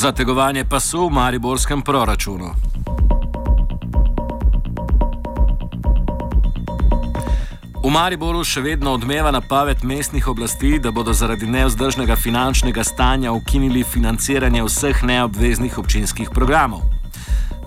Zategovanje pasu v mariborskem proračunu. V Mariboru še vedno odmeva napoved mestnih oblasti, da bodo zaradi neozdržnega finančnega stanja ukinili financiranje vseh neobveznih občinskih programov.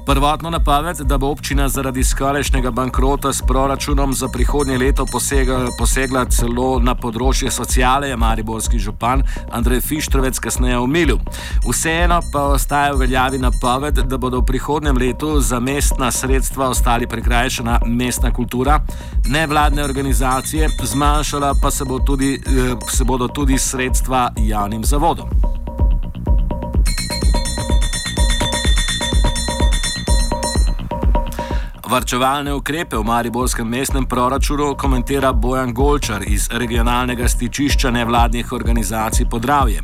Prvotno napoved, da bo občina zaradi skorajšnjega bankrota s proračunom za prihodnje leto posegla, posegla celo na področje sociale, je mariborski župan Andrej Fištrovec kasneje omilil. Vseeno pa ostaja v veljavi napoved, da bodo v prihodnjem letu za mestna sredstva ostali prikrajšana mestna kultura, nevladne organizacije, zmanjšala pa se, bo tudi, eh, se bodo tudi sredstva javnim zavodom. Varčevalne ukrepe v Mariborskem mestnem proračunu komentira Bojan Golčar iz regionalnega stičišča nevladnih organizacij Podravje.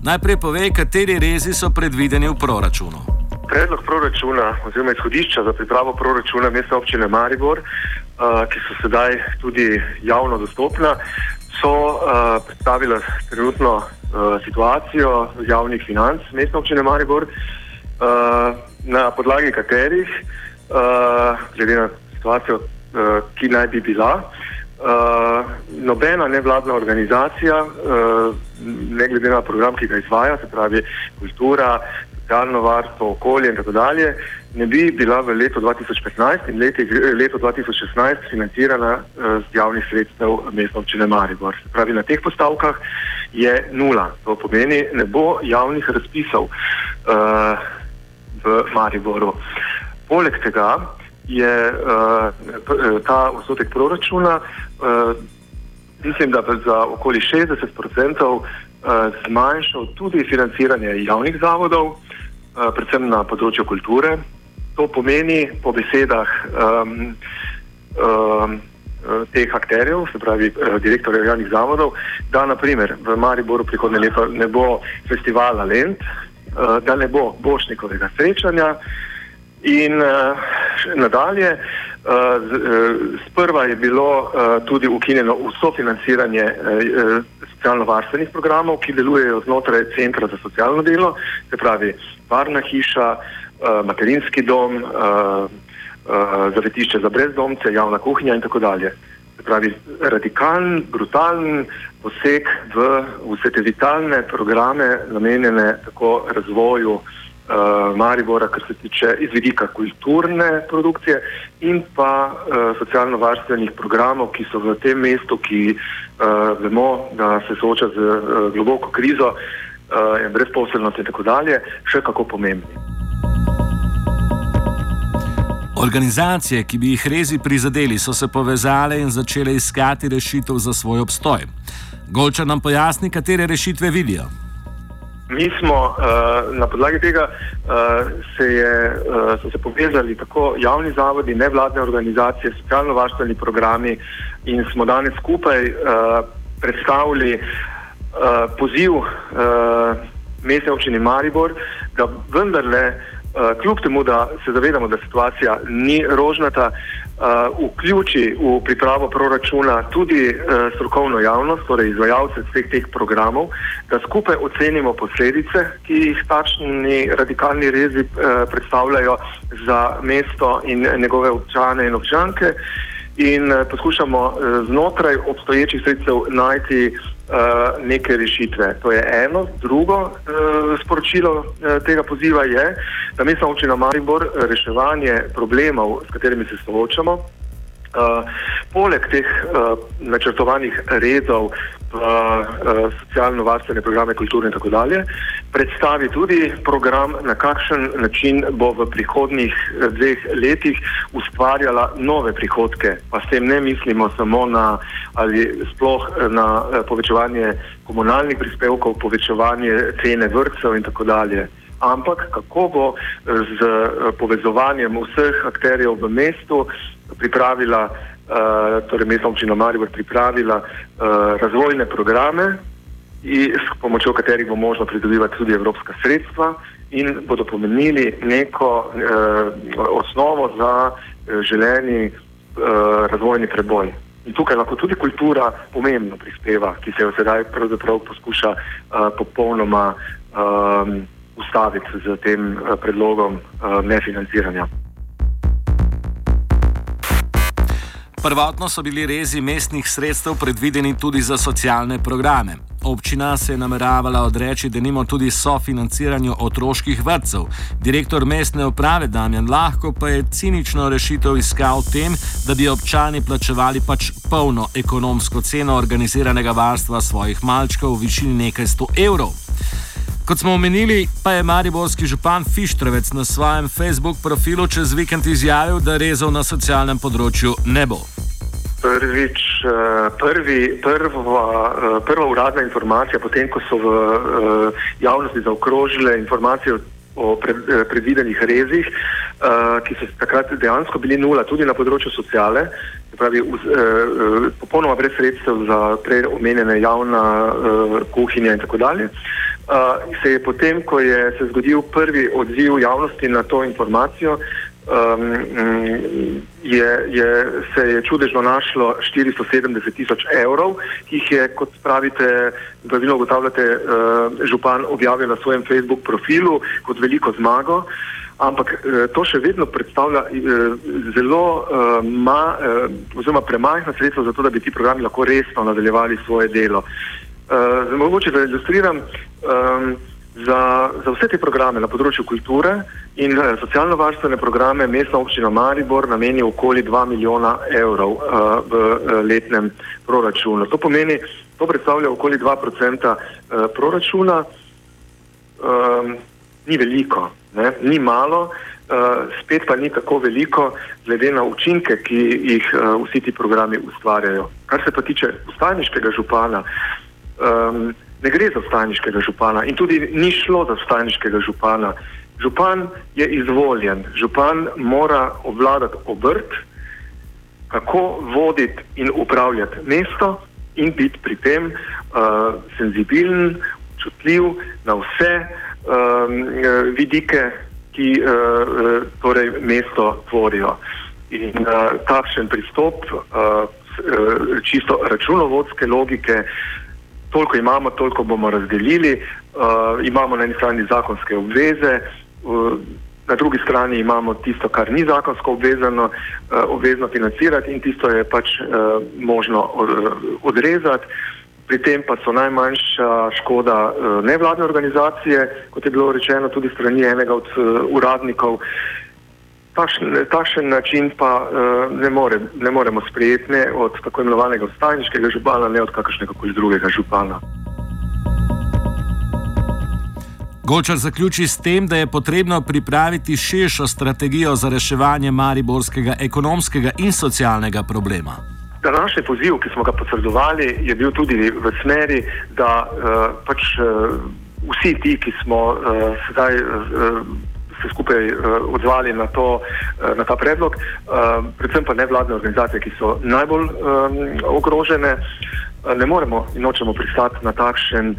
Najprej povej, kateri rezi so predvideni v proračunu. Predlog proračuna oziroma izhodišča za pripravo proračuna mestne občine Maribor, uh, ki so sedaj tudi javno dostopna, so uh, predstavila trenutno uh, situacijo javnih financ mestne občine Maribor, uh, na podlagi katerih uh, glede na situacijo, uh, ki naj bi bila. Uh, nobena nevladna organizacija, uh, ne glede na program, ki ga izvaja, se pravi kultura, socialno varstvo, okolje in tako dalje, ne bi bila v letu 2015 in leti, letu 2016 financirana uh, z javnih sredstev mestne občine Maribor. Se pravi, na teh postavkah je nula. To pomeni, ne bo javnih razpisov uh, v Mariboru. Uh, Poleg tega je uh, ta odstotek proračuna, uh, mislim, da za okoli 60 odstotkov uh, zmanjšal tudi financiranje javnih zavodov, uh, predvsem na področju kulture. To pomeni, po besedah um, um, teh akterjev, se pravi direktorjev javnih zavodov, da naprimer v Mariboru prihodne leto ne bo festivala Lent, da ne bo Bošnikovega srečanja, In uh, nadalje, uh, z, uh, sprva je bilo uh, tudi ukinjeno vso financiranje uh, socialno-varstvenih programov, ki delujejo znotraj Centra za socialno delo, se pravi varna hiša, uh, materinski dom, uh, uh, zavetišče za brezdomce, javna kuhinja in tako dalje. Se pravi radikalen, brutalen poseg v vse te vitalne programe, namenjene tako razvoju uh, uh, Maribora, kar se tiče izvedika kulturne produkcije in pa uh, socialno-varstvenih programov, ki so v tem mestu, ki uh, vemo, da se sooča z uh, globoko krizo uh, in brezposelnost in tako dalje, še kako pomembni. Organizacije, ki bi jih rezi prizadeli, so se povezale in začele iskati rešitev za svoj obstoj. Golča nam pojasni, katere rešitve vidijo. Mi smo uh, na podlagi tega uh, se je, uh, so se povezali tako javni zavodi, nevladne organizacije, socialno-varstveni programi in smo danes skupaj predstavili poziv mestne občine Maribor, da vendarle Eh, kljub temu, da se zavedamo, da situacija ni rožnata, vključi v pripravo proračuna tudi uh, strokovno javnost, torej izvajalce vseh teh programov, da skupaj ocenimo posledice, ki jih takšni radikalni rezi uh, predstavljajo za mesto in njegove občane in občanke. In uh, poskušamo uh, znotraj obstoječih sredstev najti uh, neke rešitve. To je eno. Drugo uh, sporočilo uh, tega poziva je, da mestna občina Maribor reševanje problemov, s katerimi se soočamo, Uh, poleg teh uh, načrtovanih rezov v uh, socialno-varstvene programe, kulture in tako dalje, predstavi tudi program, na kakšen način bo v prihodnih dveh letih ustvarjala nove prihodke. Pa s tem ne mislimo samo na ali sploh na povečevanje komunalnih prispevkov, povečevanje cene vrtcev in tako dalje ampak kako bo z eh, povezovanjem vseh akterjev v mestu pripravila, uh, torej mestna občina Maribor pripravila uh, razvojne programe, in, s pomočjo katerih bo možno pridobivati tudi evropska sredstva in bodo pomenili neko uh, osnovo za uh, želeni uh, razvojni preboj. In tukaj lahko tudi kultura pomembno prispeva, ki se jo sedaj pravzaprav poskuša uh, popolnoma um, ustaviti z tem predlogom nefinanciranja. Prvotno so bili rezi mestnih sredstev predvideni tudi za socialne programe. Občina se je nameravala odreči, da nimo tudi sofinanciranju otroških vrtcev. Direktor mestne uprave Damjan Lahko pa je cinično rešitev iskal tem, da bi občani plačevali pač polno ekonomsko ceno organiziranega varstva svojih malčkov v višini nekaj sto evrov. Kot smo omenili, pa je mariborski župan Fištrovec na svojem Facebook profilu čez vikend izjavil, da rezov na socialnem področju ne bo. Prvič, eh, prvi, prva, eh, prva uradna informacija, potem ko so v eh, javnosti zaokrožile informacije o predvidenih rezih, ki so takrat dejansko bili nula, tudi na področju sociale, pravi, popolnoma brez sredstev za prej omenjene javna kuhinja in tako dalje se je potem, ko je se zgodil prvi odziv javnosti na to informacijo, um, je, je, se je čudežno našlo 470 tisoč evrov, ki jih je, kot pravite, pravilno ugotavljate, uh, župan objavil na svojem Facebook profilu kot veliko zmago. Ampak to še vedno predstavlja zelo ma, oziroma premajhna sredstva za to, da bi ti programi lahko resno nadaljevali svoje delo. Uh, mogoče da ilustriram, um, za, za vse te programe na področju kulture in uh, socialno-varstvene programe mestna občina Maribor nameni okoli 2 milijona evrov uh, v uh, letnem proračunu. To pomeni, to predstavlja okoli 2 odstotka uh, proračuna. Um, ni veliko, ne? ni malo, uh, spet pa ni tako veliko, glede na učinke, ki jih uh, vsi ti programi ustvarjajo. Kar se pa tiče ustaniškega župana, uh, um, ne gre za staniškega župana in tudi ni šlo za staniškega župana. Župan je izvoljen, župan mora obvladati obrt, kako voditi in upravljati mesto in biti pri tem uh, senzibilen, čutljiv na vse um, vidike, ki uh, torej mesto tvorijo. In uh, takšen pristop, uh, čisto računovodske logike, uh, toliko imamo, toliko bomo razdelili. Uh, imamo na eni strani zakonske obveze, uh, na drugi strani imamo tisto, kar ni zakonsko obvezano, uh, obvezno financirati in tisto je pač uh, možno od, odrezati. Pri tem pa so najmanjša škoda uh, nevladne organizacije, kot je bilo rečeno tudi strani enega od uh, uradnikov. Uh, Takšen način pa uh, ne, more, ne moremo sprejeti ne od tako imenovanega stajniškega župana, ne od kakršnega koli drugega župana. Golčar zaključi s tem, da je potrebno pripraviti širšo strategijo za reševanje mariborskega ekonomskega in socialnega problema. Današnji poziv, ki smo ga posredovali, je bil tudi v smeri, da uh, pač uh, vsi ti, ki smo uh, sedaj. Uh, se skupaj uh, odzvali na, to, uh, na ta predlog, uh, predvsem pa nevladne organizacije, ki so najbolj um, ogrožene. Ne moremo in nočemo pristati na takšen,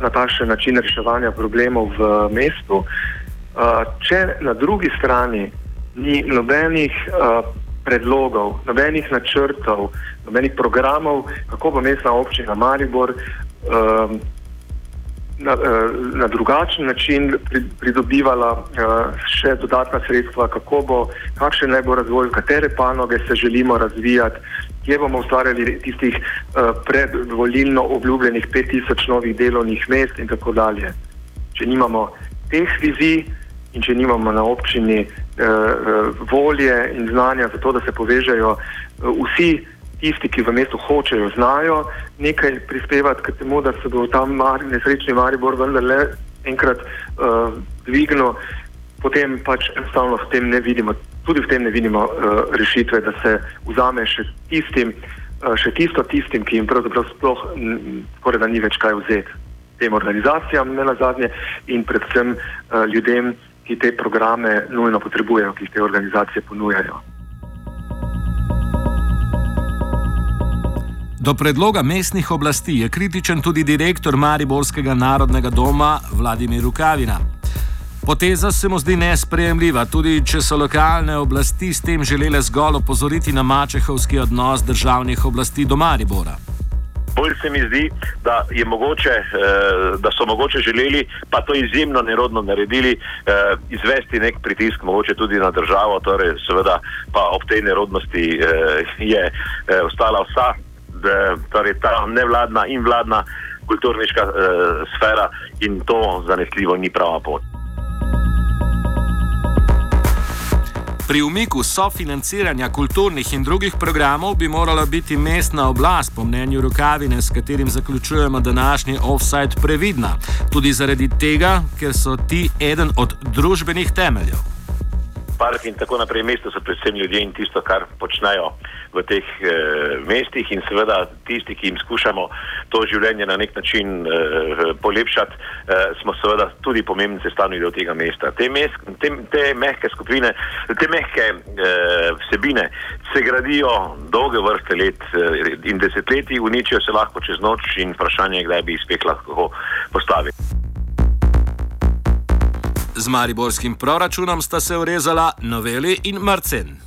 na takšen način reševanja problemov v mestu. Če na drugi strani ni nobenih predlogov, nobenih načrtov, nobenih programov, kako bo mestna občina Maribor uh, na, eh, na drugačen način pridobivala eh, še dodatna sredstva, kako bo, kakšen naj bo razvoj, katere panoge se želimo razvijati, kje bomo ustvarjali tistih eh, predvolilno obljubljenih 5000 novih delovnih mest in tako dalje. Če nimamo teh vizij in če nimamo na občini volje in znanja za to, da se povežejo vsi tisti, ki v mestu hočejo, znajo nekaj prispevati k temu, da se bo tam mar, nesrečni Maribor vendarle enkrat uh, dvignil, potem pač enostavno v tem ne vidimo, tudi v tem ne vidimo uh, rešitve, da se vzame še tistim, uh, še tisto tistim, ki jim pravzaprav sploh skoraj da ni več kaj vzeti. Tem organizacijam, ne na zadnje, in predvsem uh, ljudem, ki te programe nujno potrebujejo, ki jih te organizacije ponujajo. Do predloga mestnih oblasti je kritičen tudi direktor Mariborskega narodnega doma Vladimir Rukavina. Poteza se mu zdi nesprejemljiva, tudi če so lokalne oblasti s tem želele zgolj opozoriti na mačehovski odnos državnih oblasti do Maribora. Bolj se mi zdi, da, mogoče, da so mogoče želeli, pa to izjemno nerodno naredili, izvesti nek pritisk, mogoče tudi na državo, torej seveda pa ob tej nerodnosti je ostala vsa, torej ta nevladna in vladna kulturniška sfera in to zanesljivo ni prava pot. Pri umiku sofinanciranja kulturnih in drugih programov bi morala biti mestna oblast, po mnenju Rukavine, s katerim zaključujemo današnji offside, previdna. Tudi zaradi tega, ker so ti eden od družbenih temeljev park in tako naprej. Mesto so predvsem ljudje in tisto, kar počnejo v teh e, mestih in seveda tisti, ki jim skušamo to življenje na nek način e, polepšati, e, smo seveda tudi pomembni sestavni del tega mesta. Te, mes, te, te mehke skupine, te mehke e, vsebine se gradijo dolge vrste let e, in desetletji, uničijo se lahko čez noč in vprašanje, kdaj bi jih spet lahko postavili. Z mariborskim proračunom sta se urezala Noveli in Marcen.